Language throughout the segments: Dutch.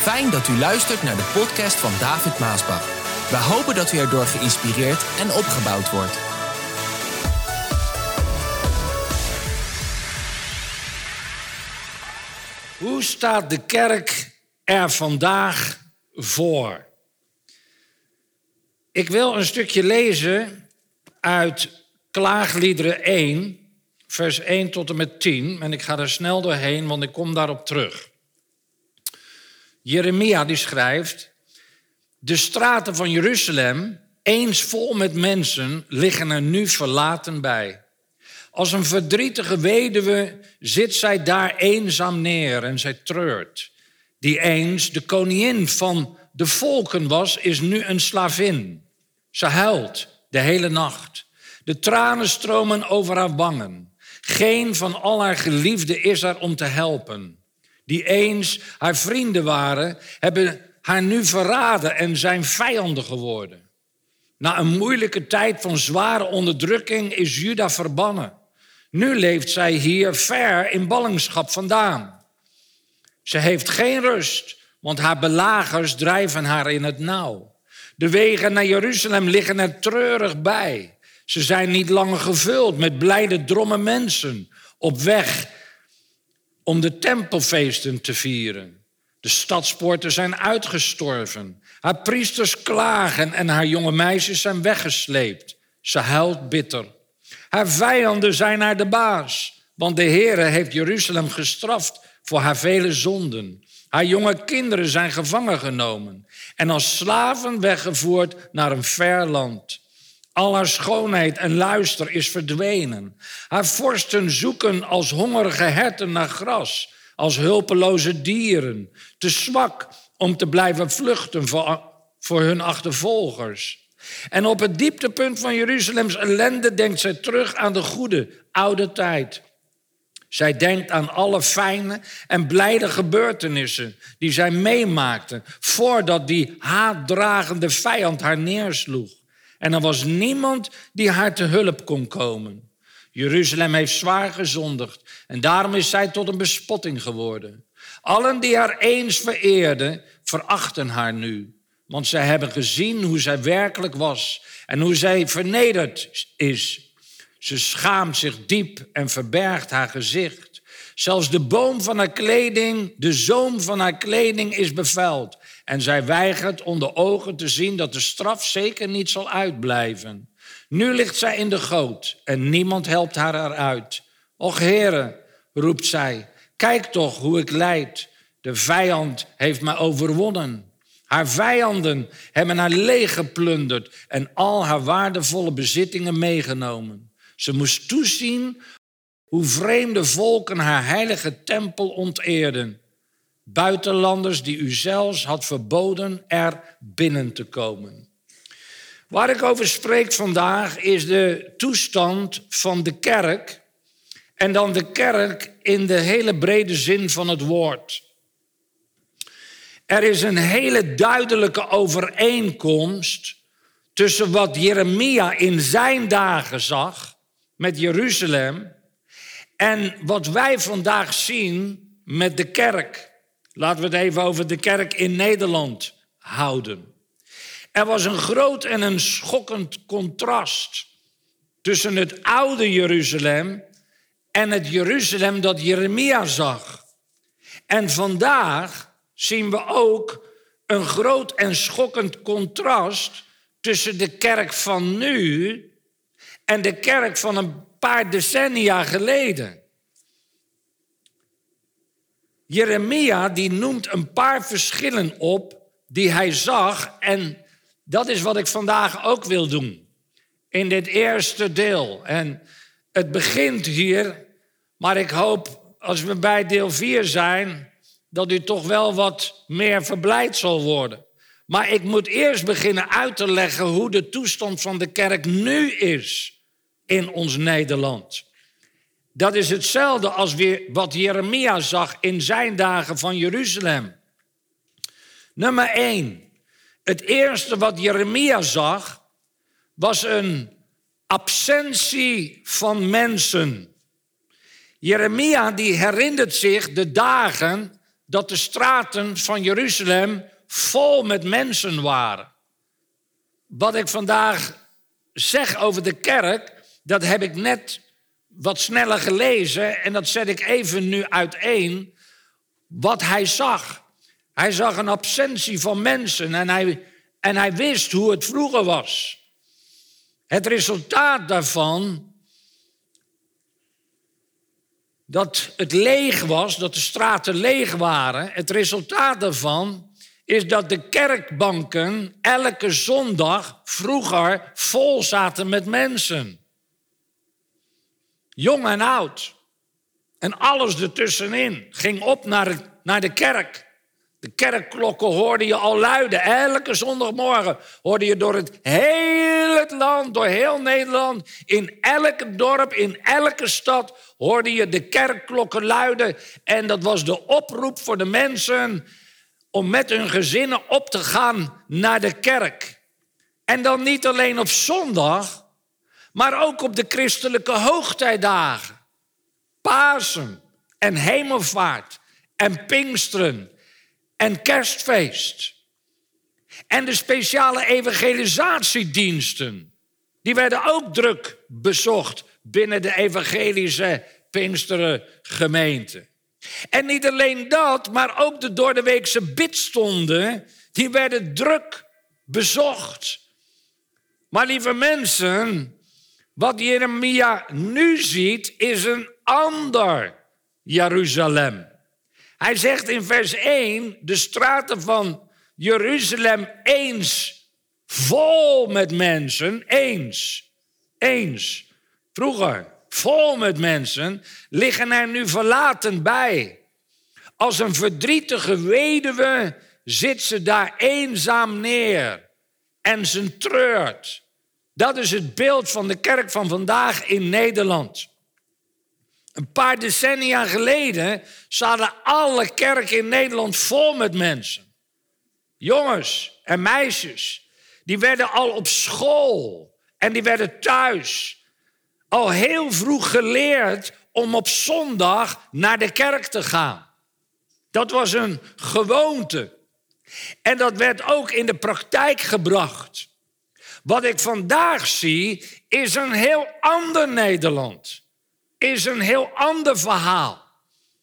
Fijn dat u luistert naar de podcast van David Maasbach. We hopen dat u erdoor geïnspireerd en opgebouwd wordt. Hoe staat de kerk er vandaag voor? Ik wil een stukje lezen uit Klaagliederen 1, vers 1 tot en met 10. En ik ga er snel doorheen, want ik kom daarop terug. Jeremia die schrijft, de straten van Jeruzalem, eens vol met mensen, liggen er nu verlaten bij. Als een verdrietige weduwe zit zij daar eenzaam neer en zij treurt. Die eens de koningin van de volken was, is nu een slavin. Ze huilt de hele nacht. De tranen stromen over haar wangen. Geen van al haar geliefden is er om te helpen die eens haar vrienden waren, hebben haar nu verraden en zijn vijanden geworden. Na een moeilijke tijd van zware onderdrukking is Juda verbannen. Nu leeft zij hier ver in ballingschap vandaan. Ze heeft geen rust, want haar belagers drijven haar in het nauw. De wegen naar Jeruzalem liggen er treurig bij. Ze zijn niet langer gevuld met blijde dromme mensen op weg om de tempelfeesten te vieren. De stadspoorten zijn uitgestorven. Haar priesters klagen en haar jonge meisjes zijn weggesleept. Ze huilt bitter. Haar vijanden zijn haar de baas, want de Heere heeft Jeruzalem gestraft voor haar vele zonden. Haar jonge kinderen zijn gevangen genomen en als slaven weggevoerd naar een ver land. Al haar schoonheid en luister is verdwenen. Haar vorsten zoeken als hongerige herten naar gras, als hulpeloze dieren, te zwak om te blijven vluchten voor, voor hun achtervolgers. En op het dieptepunt van Jeruzalems ellende denkt zij terug aan de goede oude tijd. Zij denkt aan alle fijne en blijde gebeurtenissen die zij meemaakte voordat die haatdragende vijand haar neersloeg. En er was niemand die haar te hulp kon komen. Jeruzalem heeft zwaar gezondigd en daarom is zij tot een bespotting geworden. Allen die haar eens vereerden, verachten haar nu. Want zij hebben gezien hoe zij werkelijk was en hoe zij vernederd is. Ze schaamt zich diep en verbergt haar gezicht. Zelfs de boom van haar kleding, de zoom van haar kleding is bevuild. En zij weigert onder ogen te zien dat de straf zeker niet zal uitblijven. Nu ligt zij in de goot en niemand helpt haar eruit. Och heren, roept zij, kijk toch hoe ik lijd. De vijand heeft mij overwonnen. Haar vijanden hebben haar leeggeplunderd en al haar waardevolle bezittingen meegenomen. Ze moest toezien hoe vreemde volken haar heilige tempel onteerden buitenlanders die u zelfs had verboden er binnen te komen. Waar ik over spreek vandaag is de toestand van de kerk en dan de kerk in de hele brede zin van het woord. Er is een hele duidelijke overeenkomst tussen wat Jeremia in zijn dagen zag met Jeruzalem en wat wij vandaag zien met de kerk. Laten we het even over de kerk in Nederland houden. Er was een groot en een schokkend contrast tussen het oude Jeruzalem en het Jeruzalem dat Jeremia zag. En vandaag zien we ook een groot en schokkend contrast tussen de kerk van nu en de kerk van een paar decennia geleden. Jeremia die noemt een paar verschillen op die hij zag en dat is wat ik vandaag ook wil doen in dit eerste deel. En het begint hier, maar ik hoop als we bij deel 4 zijn dat u toch wel wat meer verblijd zal worden. Maar ik moet eerst beginnen uit te leggen hoe de toestand van de kerk nu is in ons Nederland. Dat is hetzelfde als weer wat Jeremia zag in zijn dagen van Jeruzalem. Nummer 1. Het eerste wat Jeremia zag was een absentie van mensen. Jeremia die herinnert zich de dagen dat de straten van Jeruzalem vol met mensen waren. Wat ik vandaag zeg over de kerk, dat heb ik net wat sneller gelezen en dat zet ik even nu uiteen. Wat hij zag. Hij zag een absentie van mensen en hij, en hij wist hoe het vroeger was. Het resultaat daarvan dat het leeg was, dat de straten leeg waren. Het resultaat daarvan is dat de kerkbanken elke zondag vroeger vol zaten met mensen. Jong en oud. En alles ertussenin ging op naar, naar de kerk. De kerkklokken hoorde je al luiden. Elke zondagmorgen hoorde je door het hele land, door heel Nederland, in elk dorp, in elke stad, hoorde je de kerkklokken luiden. En dat was de oproep voor de mensen om met hun gezinnen op te gaan naar de kerk. En dan niet alleen op zondag, maar ook op de christelijke hoogtijdagen. Pasen en hemelvaart en Pinksteren en kerstfeest. En de speciale evangelisatiediensten. Die werden ook druk bezocht binnen de evangelische Pinksteren gemeente. En niet alleen dat, maar ook de doordeweekse bidstonden, die werden druk bezocht. Maar lieve mensen, wat Jeremia nu ziet, is een ander Jeruzalem. Hij zegt in vers 1, de straten van Jeruzalem eens vol met mensen, eens, eens, vroeger vol met mensen, liggen er nu verlaten bij. Als een verdrietige weduwe zit ze daar eenzaam neer en ze treurt. Dat is het beeld van de kerk van vandaag in Nederland. Een paar decennia geleden zaten alle kerken in Nederland vol met mensen. Jongens en meisjes. Die werden al op school en die werden thuis al heel vroeg geleerd om op zondag naar de kerk te gaan. Dat was een gewoonte. En dat werd ook in de praktijk gebracht. Wat ik vandaag zie, is een heel ander Nederland. Is een heel ander verhaal.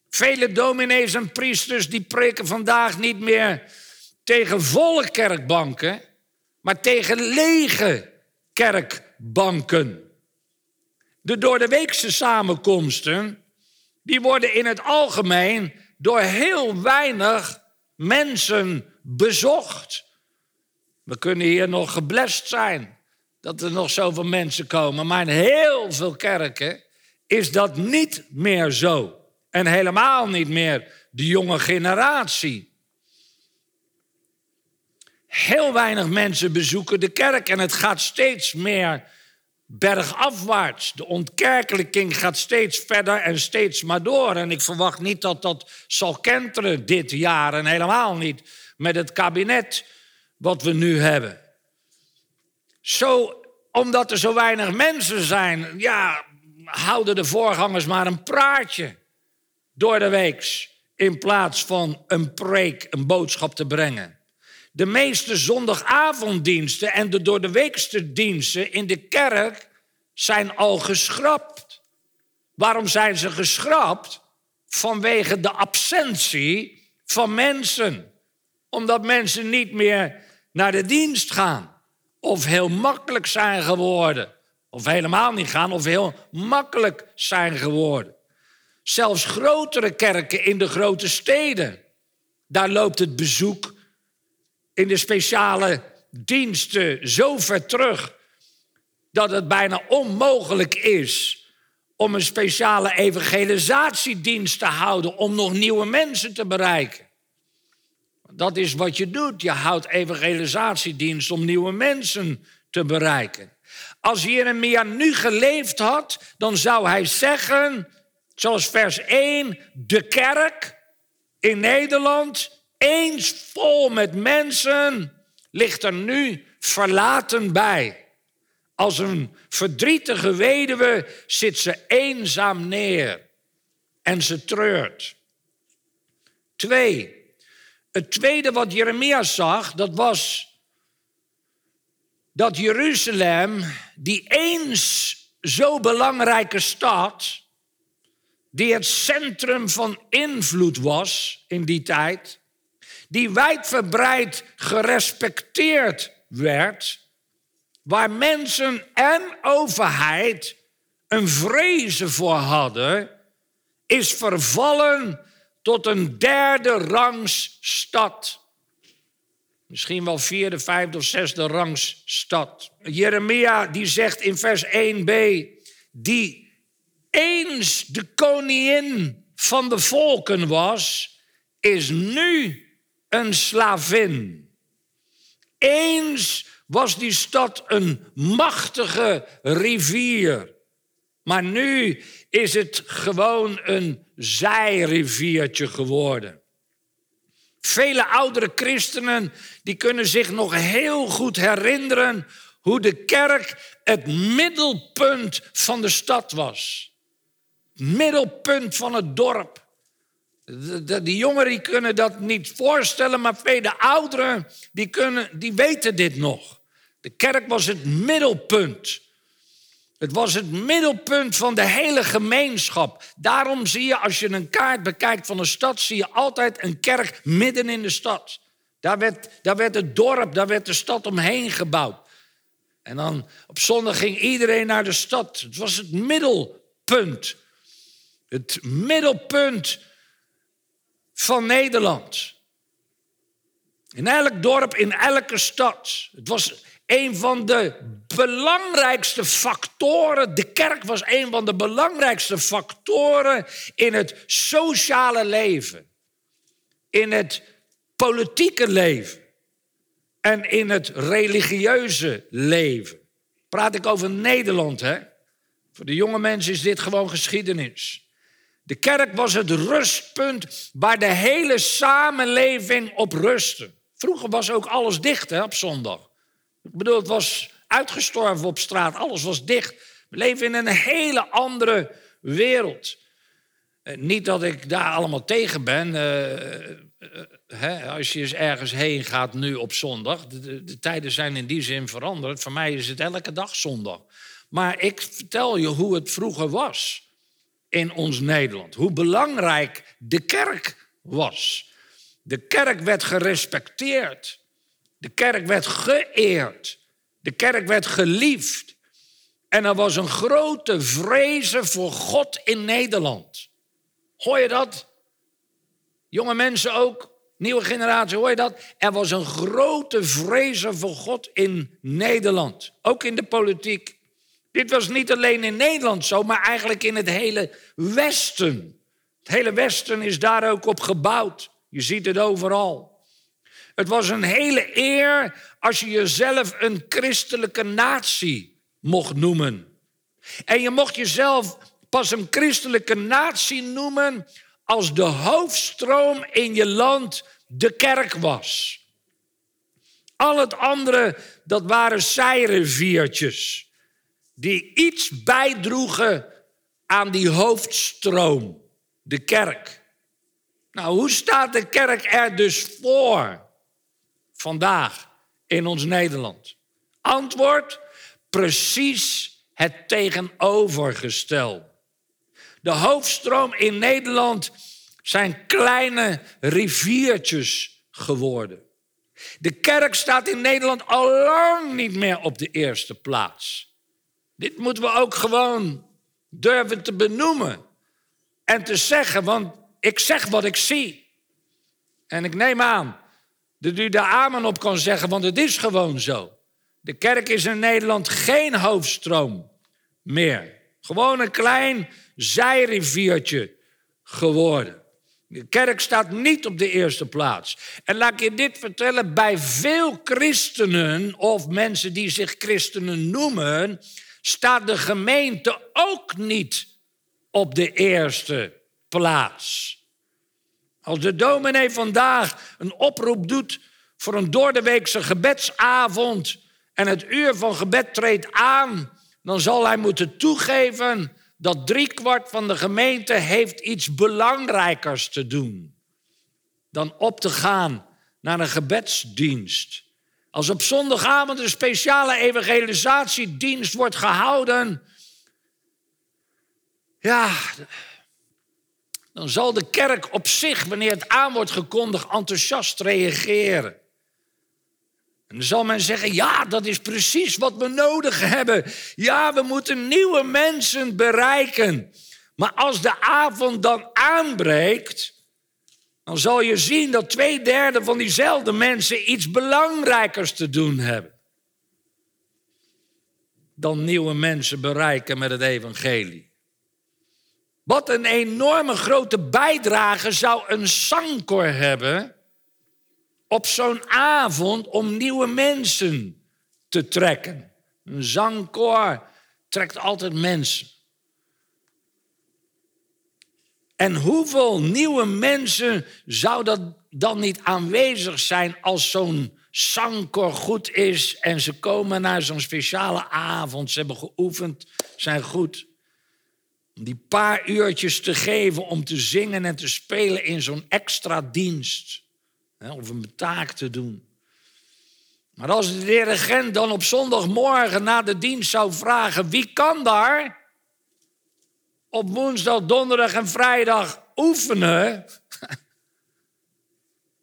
Vele dominees en priesters die preken vandaag niet meer tegen volle kerkbanken, maar tegen lege kerkbanken. De doordeweekse samenkomsten, die worden in het algemeen door heel weinig mensen bezocht. We kunnen hier nog geblest zijn dat er nog zoveel mensen komen, maar in heel veel kerken is dat niet meer zo. En helemaal niet meer de jonge generatie. Heel weinig mensen bezoeken de kerk en het gaat steeds meer bergafwaarts. De ontkerkelijking gaat steeds verder en steeds maar door. En ik verwacht niet dat dat zal kenteren dit jaar en helemaal niet met het kabinet wat we nu hebben. Zo, omdat er zo weinig mensen zijn, ja, houden de voorgangers maar een praatje door de weeks in plaats van een preek, een boodschap te brengen. De meeste zondagavonddiensten en de door de weekste diensten in de kerk zijn al geschrapt. Waarom zijn ze geschrapt? Vanwege de absentie van mensen. Omdat mensen niet meer naar de dienst gaan. Of heel makkelijk zijn geworden. Of helemaal niet gaan, of heel makkelijk zijn geworden. Zelfs grotere kerken in de grote steden. Daar loopt het bezoek in de speciale diensten zo ver terug dat het bijna onmogelijk is om een speciale evangelisatiedienst te houden om nog nieuwe mensen te bereiken. Dat is wat je doet. Je houdt evangelisatiedienst om nieuwe mensen te bereiken. Als Jeremia nu geleefd had, dan zou hij zeggen, zoals vers 1, de kerk in Nederland eens vol met mensen, ligt er nu verlaten bij. Als een verdrietige weduwe zit ze eenzaam neer en ze treurt. Twee. Het tweede wat Jeremia zag, dat was dat Jeruzalem, die eens zo belangrijke stad, die het centrum van invloed was in die tijd, die wijdverbreid gerespecteerd werd, waar mensen en overheid een vrezen voor hadden, is vervallen tot een derde rangs stad. Misschien wel vierde, vijfde of zesde rangs stad. Jeremia die zegt in vers 1b, die eens de koningin van de volken was, is nu een slavin. Eens was die stad een machtige rivier. Maar nu is het gewoon een zijriviertje geworden. Vele oudere christenen die kunnen zich nog heel goed herinneren hoe de kerk het middelpunt van de stad was. Middelpunt van het dorp. De, jongeren die kunnen dat niet voorstellen, maar vele ouderen die, kunnen, die weten dit nog. De kerk was het middelpunt. Het was het middelpunt van de hele gemeenschap. Daarom zie je, als je een kaart bekijkt van een stad, zie je altijd een kerk midden in de stad. Daar werd, daar werd het dorp, daar werd de stad omheen gebouwd. En dan op zondag ging iedereen naar de stad. Het was het middelpunt. Het middelpunt van Nederland. In elk dorp, in elke stad. Het was een van de belangrijkste factoren, de kerk was een van de belangrijkste factoren in het sociale leven, in het politieke leven en in het religieuze leven. Praat ik over Nederland, hè? Voor de jonge mensen is dit gewoon geschiedenis. De kerk was het rustpunt waar de hele samenleving op rustte. Vroeger was ook alles dicht hè, op zondag. Ik bedoel, het was uitgestorven op straat, alles was dicht. We leven in een hele andere wereld. Eh, niet dat ik daar allemaal tegen ben. Uh, als je eens ergens heen gaat nu op zondag. De, tijden zijn in die zin veranderd. Voor mij is het elke dag zondag. Maar ik vertel je hoe het vroeger was in ons Nederland. Hoe belangrijk de kerk was. De kerk werd gerespecteerd. De kerk werd geëerd. De kerk werd geliefd. En er was een grote vrezen voor God in Nederland. Hoor je dat? Jonge mensen ook, nieuwe generatie, hoor je dat? Er was een grote vrezen voor God in Nederland. Ook in de politiek. Dit was niet alleen in Nederland zo, maar eigenlijk in het hele Westen. Het hele Westen is daar ook op gebouwd. Je ziet het overal. Het was een hele eer als je jezelf een christelijke natie mocht noemen. En je mocht jezelf pas een christelijke natie noemen als de hoofdstroom in je land de kerk was. Al het andere, dat waren zijriviertjes die iets bijdroegen aan die hoofdstroom, de kerk. Nou, hoe staat de kerk er dus voor? Vandaag in ons Nederland? Antwoord, precies het tegenovergestelde. De hoofdstroom in Nederland zijn kleine riviertjes geworden. De kerk staat in Nederland al lang niet meer op de eerste plaats. Dit moeten we ook gewoon durven te benoemen en te zeggen, want ik zeg wat ik zie. En ik neem aan dat u daar amen op kan zeggen, want het is gewoon zo. De kerk is in Nederland geen hoofdstroom meer. Gewoon een klein zijriviertje geworden. De kerk staat niet op de eerste plaats. En laat ik je dit vertellen, bij veel christenen of mensen die zich christenen noemen, staat de gemeente ook niet op de eerste plaats. Als de dominee vandaag een oproep doet voor een doordeweekse gebedsavond en het uur van gebed treedt aan, dan zal hij moeten toegeven dat driekwart van de gemeente heeft iets belangrijkers te doen. dan op te gaan naar een gebedsdienst. Als op zondagavond een speciale evangelisatiedienst wordt gehouden, ja, dan zal de kerk op zich, wanneer het aan wordt gekondigd, enthousiast reageren. En dan zal men zeggen, ja, dat is precies wat we nodig hebben. Ja, we moeten nieuwe mensen bereiken. Maar als de avond dan aanbreekt, dan zal je zien dat twee derde van diezelfde mensen iets belangrijkers te doen hebben. Dan nieuwe mensen bereiken met het evangelie. Wat een enorme grote bijdrage zou een zangkoor hebben op zo'n avond om nieuwe mensen te trekken. Een zangkoor trekt altijd mensen. En hoeveel nieuwe mensen zou dat dan niet aanwezig zijn als zo'n zangkoor goed is en ze komen naar zo'n speciale avond, ze hebben geoefend, zijn goed. Die paar uurtjes te geven om te zingen en te spelen in zo'n extra dienst. Of een taak te doen. Maar als de dirigent dan op zondagmorgen na de dienst zou vragen: wie kan daar op woensdag, donderdag en vrijdag oefenen?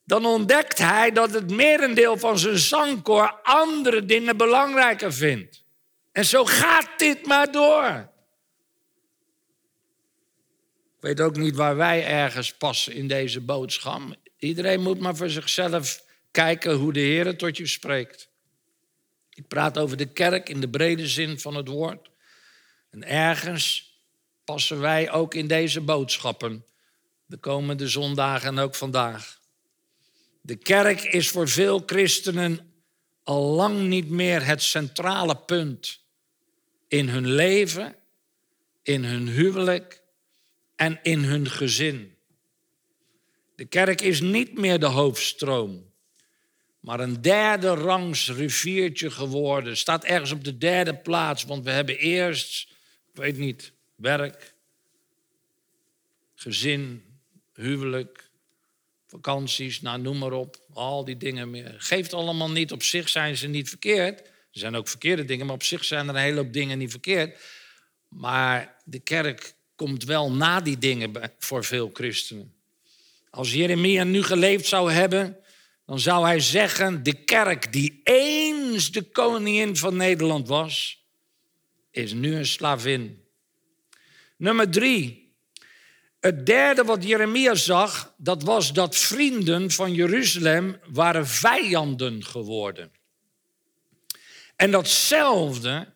Dan ontdekt hij dat het merendeel van zijn zangkoor andere dingen belangrijker vindt. En zo gaat dit maar door. Weet ook niet waar wij ergens passen in deze boodschap. Iedereen moet maar voor zichzelf kijken hoe de Heer tot je spreekt. Ik praat over de kerk in de brede zin van het woord. En ergens passen wij ook in deze boodschappen de komende zondagen en ook vandaag. De kerk is voor veel christenen al lang niet meer het centrale punt in hun leven, in hun huwelijk en in hun gezin. De kerk is niet meer de hoofdstroom, maar een derde rangs riviertje geworden. Staat ergens op de derde plaats, want we hebben eerst, ik weet niet, werk, gezin, huwelijk, vakanties, nou noem maar op, al die dingen meer. Geeft allemaal niet, op zich zijn ze niet verkeerd. Er zijn ook verkeerde dingen, maar op zich zijn er een hele hoop dingen niet verkeerd. Maar de kerk komt wel na die dingen voor veel christenen. Als Jeremia nu geleefd zou hebben, dan zou hij zeggen: de kerk die eens de koningin van Nederland was, is nu een slavin. Nummer drie. Het derde wat Jeremia zag, dat was dat vrienden van Jeruzalem waren vijanden geworden. En datzelfde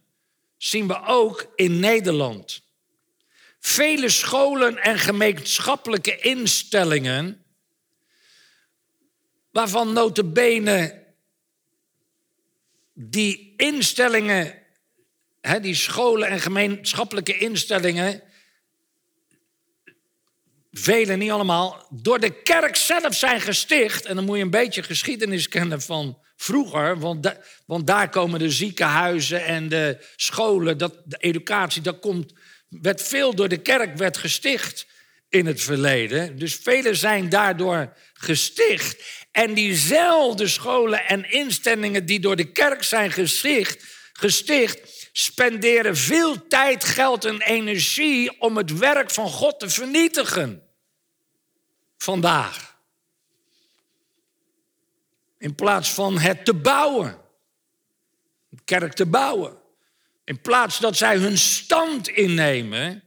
zien we ook in Nederland. Vele scholen en gemeenschappelijke instellingen, waarvan notabene die instellingen, die scholen en gemeenschappelijke instellingen, vele niet allemaal, door de kerk zelf zijn gesticht. En dan moet je een beetje geschiedenis kennen van vroeger, want, want daar komen de ziekenhuizen en de scholen, dat, de educatie, dat komt werd veel door de kerk werd gesticht in het verleden. Dus velen zijn daardoor gesticht. En diezelfde scholen en instellingen die door de kerk zijn gesticht, gesticht spenderen veel tijd, geld en energie om het werk van God te vernietigen. Vandaag. In plaats van het te bouwen. De kerk te bouwen. In plaats dat zij hun stand innemen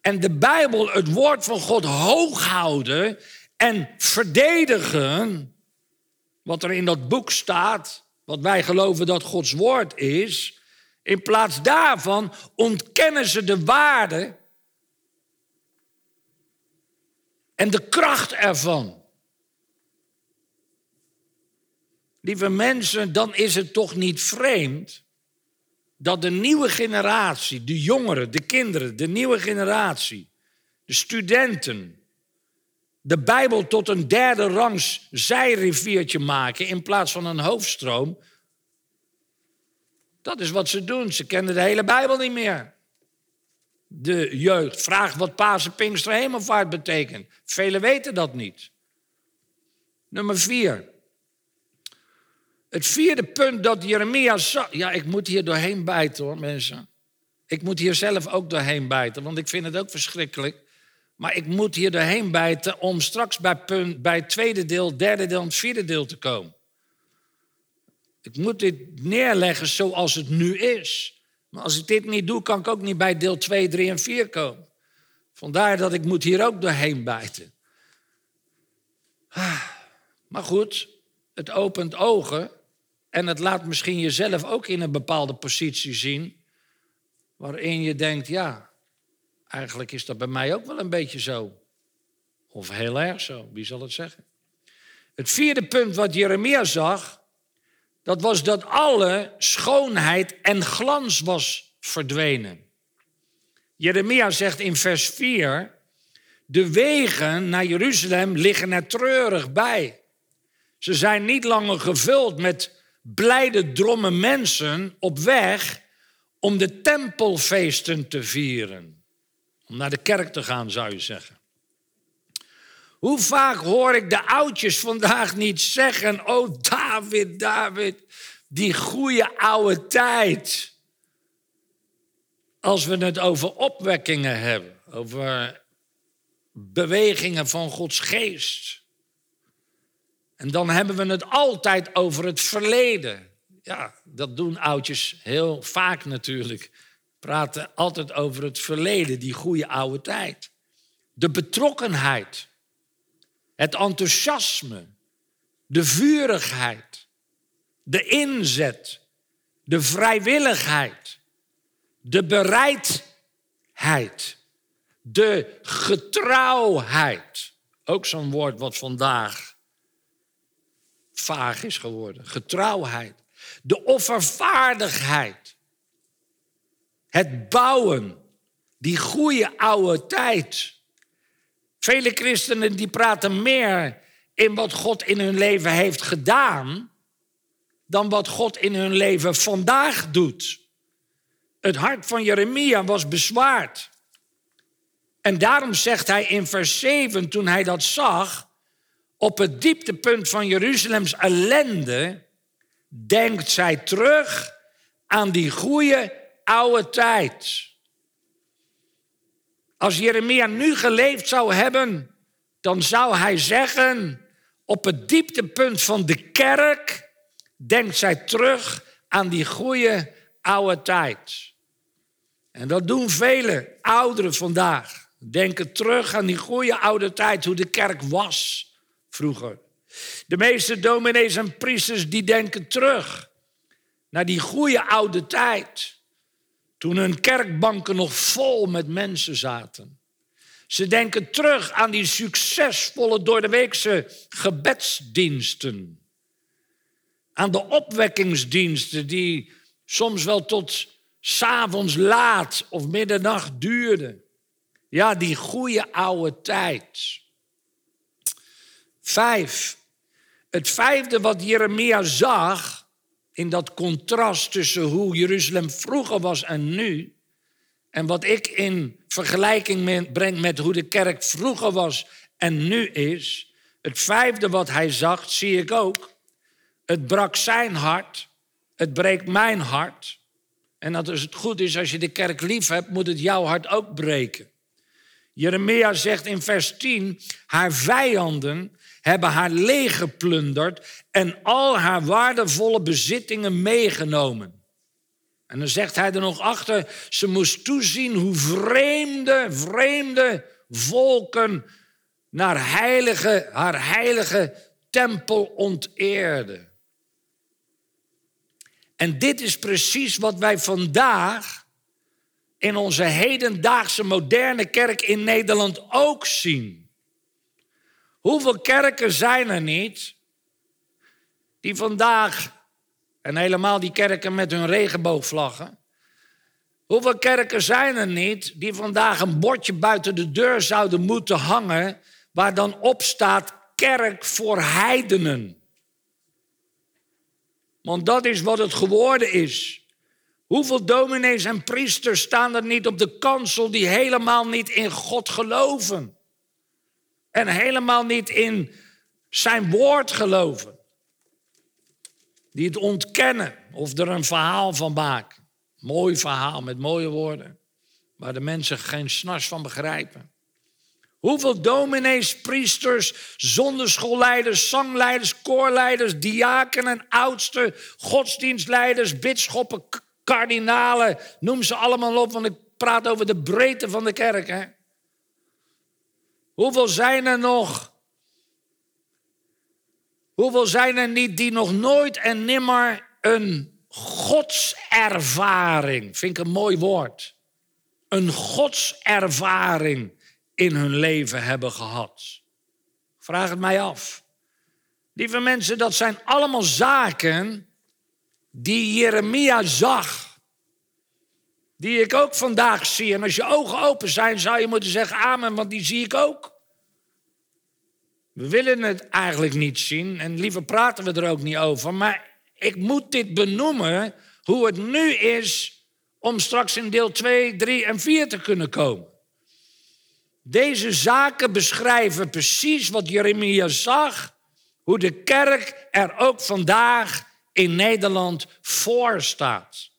en de Bijbel, het woord van God, hoog houden en verdedigen, wat er in dat boek staat, wat wij geloven dat Gods woord is, in plaats daarvan ontkennen ze de waarde en de kracht ervan. Lieve mensen, dan is het toch niet vreemd dat de nieuwe generatie, de jongeren, de kinderen, de nieuwe generatie, de studenten, de Bijbel tot een derde rangs zijriviertje maken in plaats van een hoofdstroom. Dat is wat ze doen. Ze kennen de hele Bijbel niet meer. De jeugd vraagt wat Pasen, Pinkster, Hemelvaart betekent. Velen weten dat niet. Nummer vier. Het vierde punt dat Jeremia zag. Ja, ik moet hier doorheen bijten hoor, mensen. Ik moet hier zelf ook doorheen bijten, want ik vind het ook verschrikkelijk. Maar ik moet hier doorheen bijten om straks bij, punt, bij het tweede deel, derde deel en het vierde deel te komen. Ik moet dit neerleggen zoals het nu is. Maar als ik dit niet doe, kan ik ook niet bij deel 2, 3 en 4 komen. Vandaar dat ik moet hier ook doorheen bijten. Ah, maar goed, het opent ogen en het laat misschien jezelf ook in een bepaalde positie zien, waarin je denkt, ja, eigenlijk is dat bij mij ook wel een beetje zo. Of heel erg zo, wie zal het zeggen? Het vierde punt wat Jeremia zag, dat was dat alle schoonheid en glans was verdwenen. Jeremia zegt in vers 4, de wegen naar Jeruzalem liggen er treurig bij. Ze zijn niet langer gevuld met blijde drommen mensen op weg om de tempelfeesten te vieren. Om naar de kerk te gaan, zou je zeggen. Hoe vaak hoor ik de oudjes vandaag niet zeggen: Oh, David, David, die goede oude tijd. Als we het over opwekkingen hebben, over bewegingen van Gods geest. En dan hebben we het altijd over het verleden. Ja, dat doen oudjes heel vaak natuurlijk. Praten altijd over het verleden, die goede oude tijd. De betrokkenheid, het enthousiasme, de vurigheid, de inzet, de vrijwilligheid, de bereidheid, de getrouwheid. Ook zo'n woord wat vandaag vaag is geworden. Getrouwheid. De offervaardigheid. Het bouwen. Die goede oude tijd. Vele christenen die praten meer in wat God in hun leven heeft gedaan dan wat God in hun leven vandaag doet. Het hart van Jeremia was bezwaard. En daarom zegt hij in vers 7, toen hij dat zag, op het dieptepunt van Jeruzalems ellende, denkt zij terug aan die goede oude tijd. Als Jeremia nu geleefd zou hebben, dan zou hij zeggen, op het dieptepunt van de kerk, denkt zij terug aan die goede oude tijd. En dat doen vele ouderen vandaag. Denken terug aan die goede oude tijd, hoe de kerk was vroeger. De meeste dominees en priesters die denken terug naar die goede oude tijd. Toen hun kerkbanken nog vol met mensen zaten. Ze denken terug aan die succesvolle doordeweekse gebedsdiensten. Aan de opwekkingsdiensten die soms wel tot s'avonds laat of middernacht duurden. Ja, die goede oude tijd. Vijf. Het vijfde wat Jeremia zag in dat contrast tussen hoe Jeruzalem vroeger was en nu, en wat ik in vergelijking breng met hoe de kerk vroeger was en nu is, het vijfde wat hij zag, zie ik ook. Het brak zijn hart, het breekt mijn hart. En dat is het goed is, als je de kerk lief hebt, moet het jouw hart ook breken. Jeremia zegt in vers 10, haar vijanden hebben haar leeggeplunderd en al haar waardevolle bezittingen meegenomen. En dan zegt hij er nog achter, ze moest toezien hoe vreemde, vreemde volken naar heilige, haar heilige tempel onteerden. En dit is precies wat wij vandaag in onze hedendaagse moderne kerk in Nederland ook zien. Hoeveel kerken zijn er niet die vandaag, en helemaal die kerken met hun regenboogvlaggen, hoeveel kerken zijn er niet die vandaag een bordje buiten de deur zouden moeten hangen waar dan op staat kerk voor heidenen? Want dat is wat het geworden is. Hoeveel dominees en priesters staan er niet op de kansel die helemaal niet in God geloven? En helemaal niet in zijn woord geloven. Die het ontkennen of er een verhaal van maken. Mooi verhaal met mooie woorden. Waar de mensen geen snars van begrijpen. Hoeveel dominees, priesters, zonderschoolleiders, zangleiders, koorleiders, diakenen, oudsten, godsdienstleiders, bitschoppen, kardinalen, noem ze allemaal op, want ik praat over de breedte van de kerk. Hè? Hoeveel zijn er nog? Hoeveel zijn er niet die nog nooit en nimmer een godservaring, vind ik een mooi woord, een godservaring in hun leven hebben gehad? Vraag het mij af. Lieve mensen, dat zijn allemaal zaken die Jeremia zag. Die ik ook vandaag zie. En als je ogen open zijn, zou je moeten zeggen amen, want die zie ik ook. We willen het eigenlijk niet zien en liever praten we er ook niet over. Maar ik moet dit benoemen, hoe het nu is om straks in deel 2, 3 en 4 te kunnen komen. Deze zaken beschrijven precies wat Jeremia zag, hoe de kerk er ook vandaag in Nederland voor staat.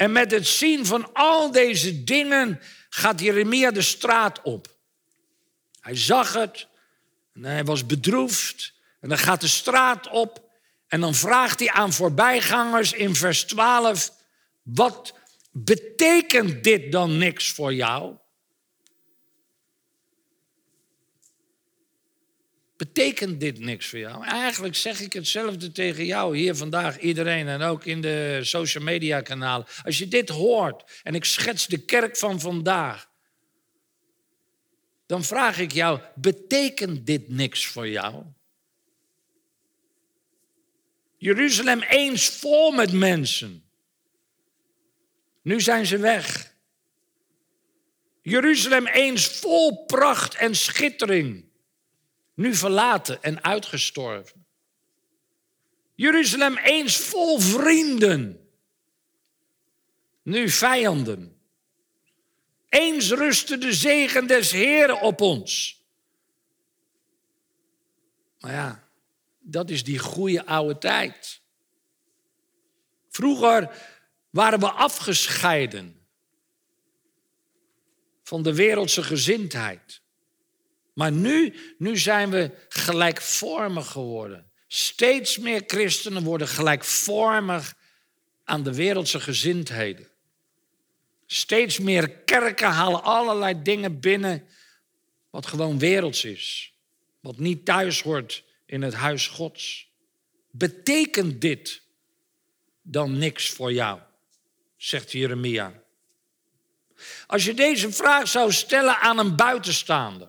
En met het zien van al deze dingen gaat Jeremia de straat op. Hij zag het en hij was bedroefd en dan gaat de straat op en dan vraagt hij aan voorbijgangers in vers 12, wat betekent dit dan niks voor jou? Betekent dit niks voor jou? Eigenlijk zeg ik hetzelfde tegen jou hier vandaag, iedereen en ook in de social media kanalen. Als je dit hoort en ik schets de kerk van vandaag, dan vraag ik jou, betekent dit niks voor jou? Jeruzalem eens vol met mensen. Nu zijn ze weg. Jeruzalem eens vol pracht en schittering nu verlaten en uitgestorven. Jeruzalem eens vol vrienden, nu vijanden. Eens rustte de zegen des Heren op ons. Maar ja, dat is die goede oude tijd. Vroeger waren we afgescheiden van de wereldse gezindheid. Maar nu, nu zijn we gelijkvormig geworden. Steeds meer christenen worden gelijkvormig aan de wereldse gezindheden. Steeds meer kerken halen allerlei dingen binnen wat gewoon werelds is. Wat niet thuis hoort in het huis Gods. Betekent dit dan niks voor jou? Zegt Jeremia. Als je deze vraag zou stellen aan een buitenstaander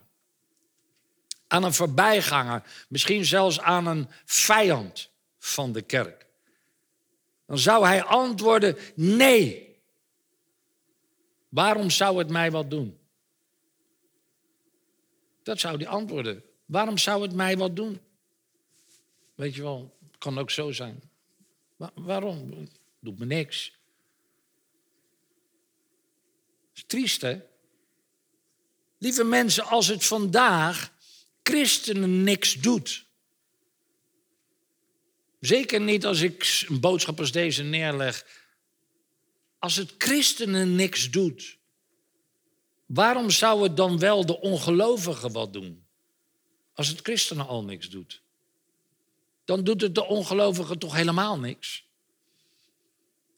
aan een voorbijganger, misschien zelfs aan een vijand van de kerk. Dan zou hij antwoorden: nee. Waarom zou het mij wat doen? Dat zou hij antwoorden. Waarom zou het mij wat doen? Weet je wel, het kan ook zo zijn. waarom? Doet me niks. is triest, hè? Lieve mensen, als het vandaag christenen niks doet. Zeker niet als ik een boodschap als deze neerleg. Als het christenen niks doet, waarom zou het dan wel de ongelovigen wat doen? Als het christenen al niks doet. Dan doet het de ongelovigen toch helemaal niks.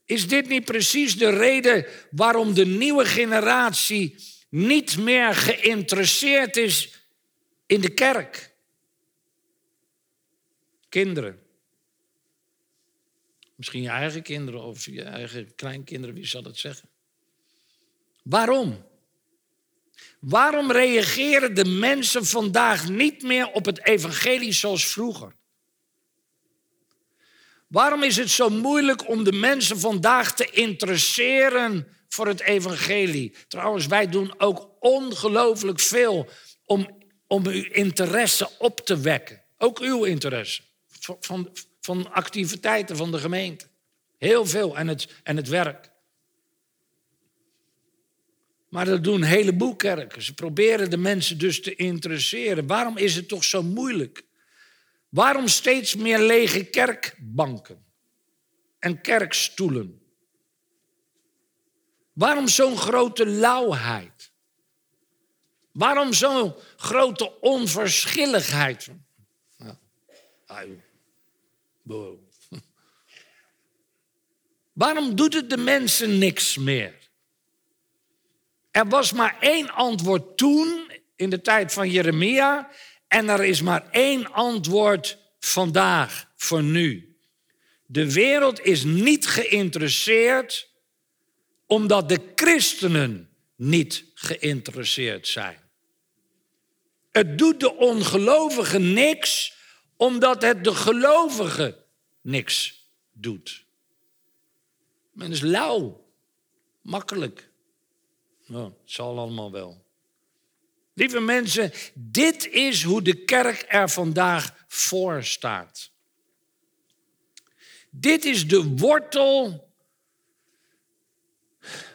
Is dit niet precies de reden waarom de nieuwe generatie niet meer geïnteresseerd is in de kerk. Kinderen. Misschien je eigen kinderen of je eigen kleinkinderen, wie zal dat zeggen? Waarom? Waarom reageren de mensen vandaag niet meer op het evangelie zoals vroeger? Waarom is het zo moeilijk om de mensen vandaag te interesseren voor het evangelie? Trouwens, wij doen ook ongelooflijk veel om om uw interesse op te wekken. Ook uw interesse. Van, van activiteiten van de gemeente. Heel veel en het, en het werk. Maar dat doen een heleboel kerken. Ze proberen de mensen dus te interesseren. Waarom is het toch zo moeilijk? Waarom steeds meer lege kerkbanken en kerkstoelen? Waarom zo'n grote lauwheid? Waarom zo'n grote onverschilligheid? Waarom doet het de mensen niks meer? Er was maar één antwoord toen, in de tijd van Jeremia, en er is maar één antwoord vandaag, voor nu. De wereld is niet geïnteresseerd omdat de christenen niet geïnteresseerd zijn. Het doet de ongelovigen niks omdat het de gelovigen niks doet. Men is lauw, makkelijk. Nou, het zal allemaal wel. Lieve mensen, dit is hoe de kerk er vandaag voor staat. Dit is de wortel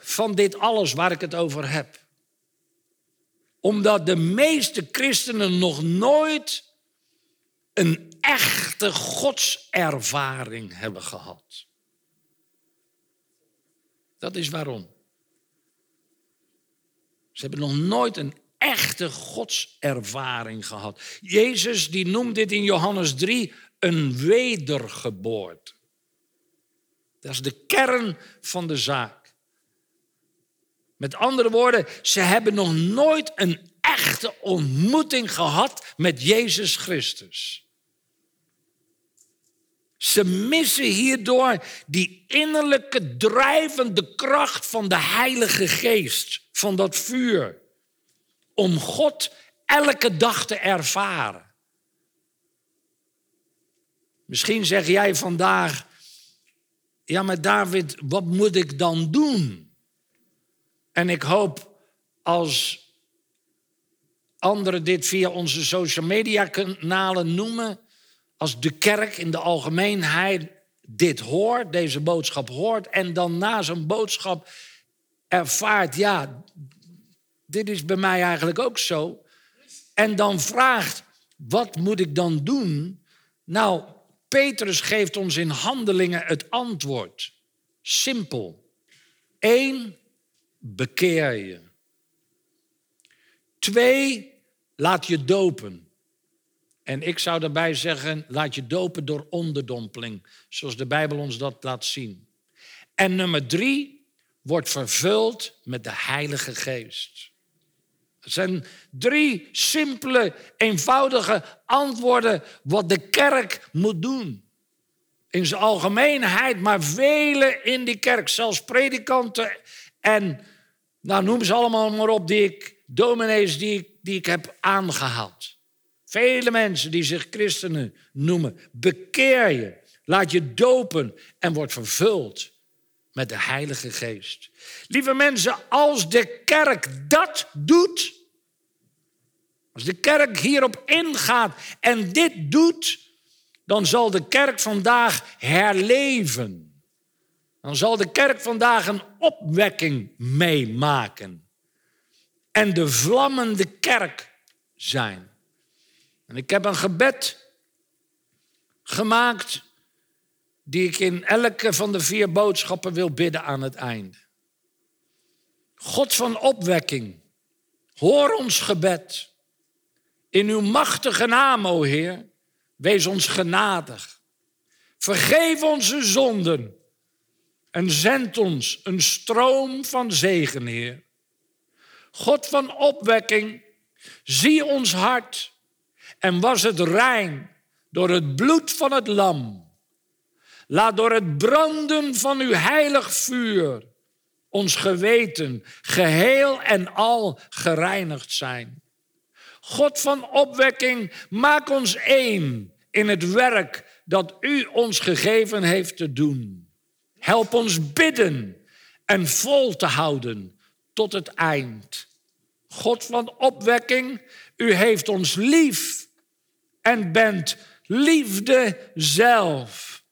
van dit alles waar ik het over heb. Omdat de meeste christenen nog nooit een echte godservaring hebben gehad. Dat is waarom. Ze hebben nog nooit een echte godservaring gehad. Jezus die noemt dit in Johannes 3 een wedergeboorte. Dat is de kern van de zaak. Met andere woorden, ze hebben nog nooit een echte ontmoeting gehad met Jezus Christus. Ze missen hierdoor die innerlijke drijvende kracht van de Heilige Geest, van dat vuur, om God elke dag te ervaren. Misschien zeg jij vandaag, ja maar David, wat moet ik dan doen? En ik hoop als anderen dit via onze social media kanalen noemen, als de kerk in de algemeenheid dit hoort, deze boodschap hoort, en dan na zo'n boodschap ervaart, ja, dit is bij mij eigenlijk ook zo. En dan vraagt, wat moet ik dan doen? Nou, Petrus geeft ons in handelingen het antwoord. Simpel. Eén, bekeer je. Twee, laat je dopen. En ik zou daarbij zeggen, laat je dopen door onderdompeling, zoals de Bijbel ons dat laat zien. En nummer drie, wordt vervuld met de Heilige Geest. Het zijn drie simpele, eenvoudige antwoorden wat de kerk moet doen. In zijn algemeenheid, maar velen in die kerk, zelfs predikanten en nou, noem ze allemaal maar op, die ik, dominees die ik, die ik heb aangehaald. Vele mensen die zich christenen noemen. Bekeer je, laat je dopen en word vervuld met de Heilige Geest. Lieve mensen, als de kerk dat doet, als de kerk hierop ingaat en dit doet, dan zal de kerk vandaag herleven. Dan zal de kerk vandaag een opwekking meemaken. En de vlammende kerk zijn. En ik heb een gebed gemaakt die ik in elke van de vier boodschappen wil bidden aan het einde. God van opwekking, hoor ons gebed. In uw machtige naam, o Heer, wees ons genadig. Vergeef onze zonden en zend ons een stroom van zegen, Heer. God van opwekking, zie ons hart en was het rein door het bloed van het lam. Laat door het branden van uw heilig vuur ons geweten geheel en al gereinigd zijn. God van opwekking, maak ons één in het werk dat u ons gegeven heeft te doen. Help ons bidden en vol te houden tot het eind. God van opwekking, u heeft ons lief en bent liefde zelf.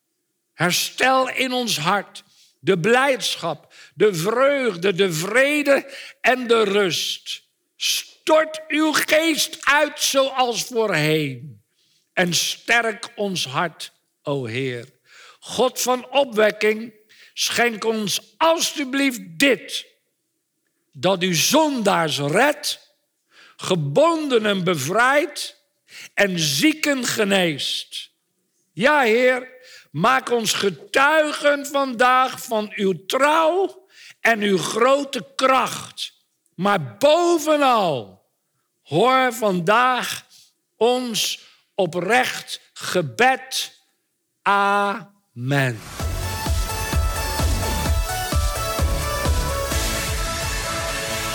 Herstel in ons hart de blijdschap, de vreugde, de vrede en de rust. Stort uw geest uit zoals voorheen en sterk ons hart, o Heer. God van opwekking, schenk ons alstublieft dit, dat u zondaars redt, gebondenen bevrijdt en zieken geneest. Ja, Heer, maak ons getuigen vandaag van uw trouw en uw grote kracht. Maar bovenal, hoor vandaag ons oprecht gebed. Amen.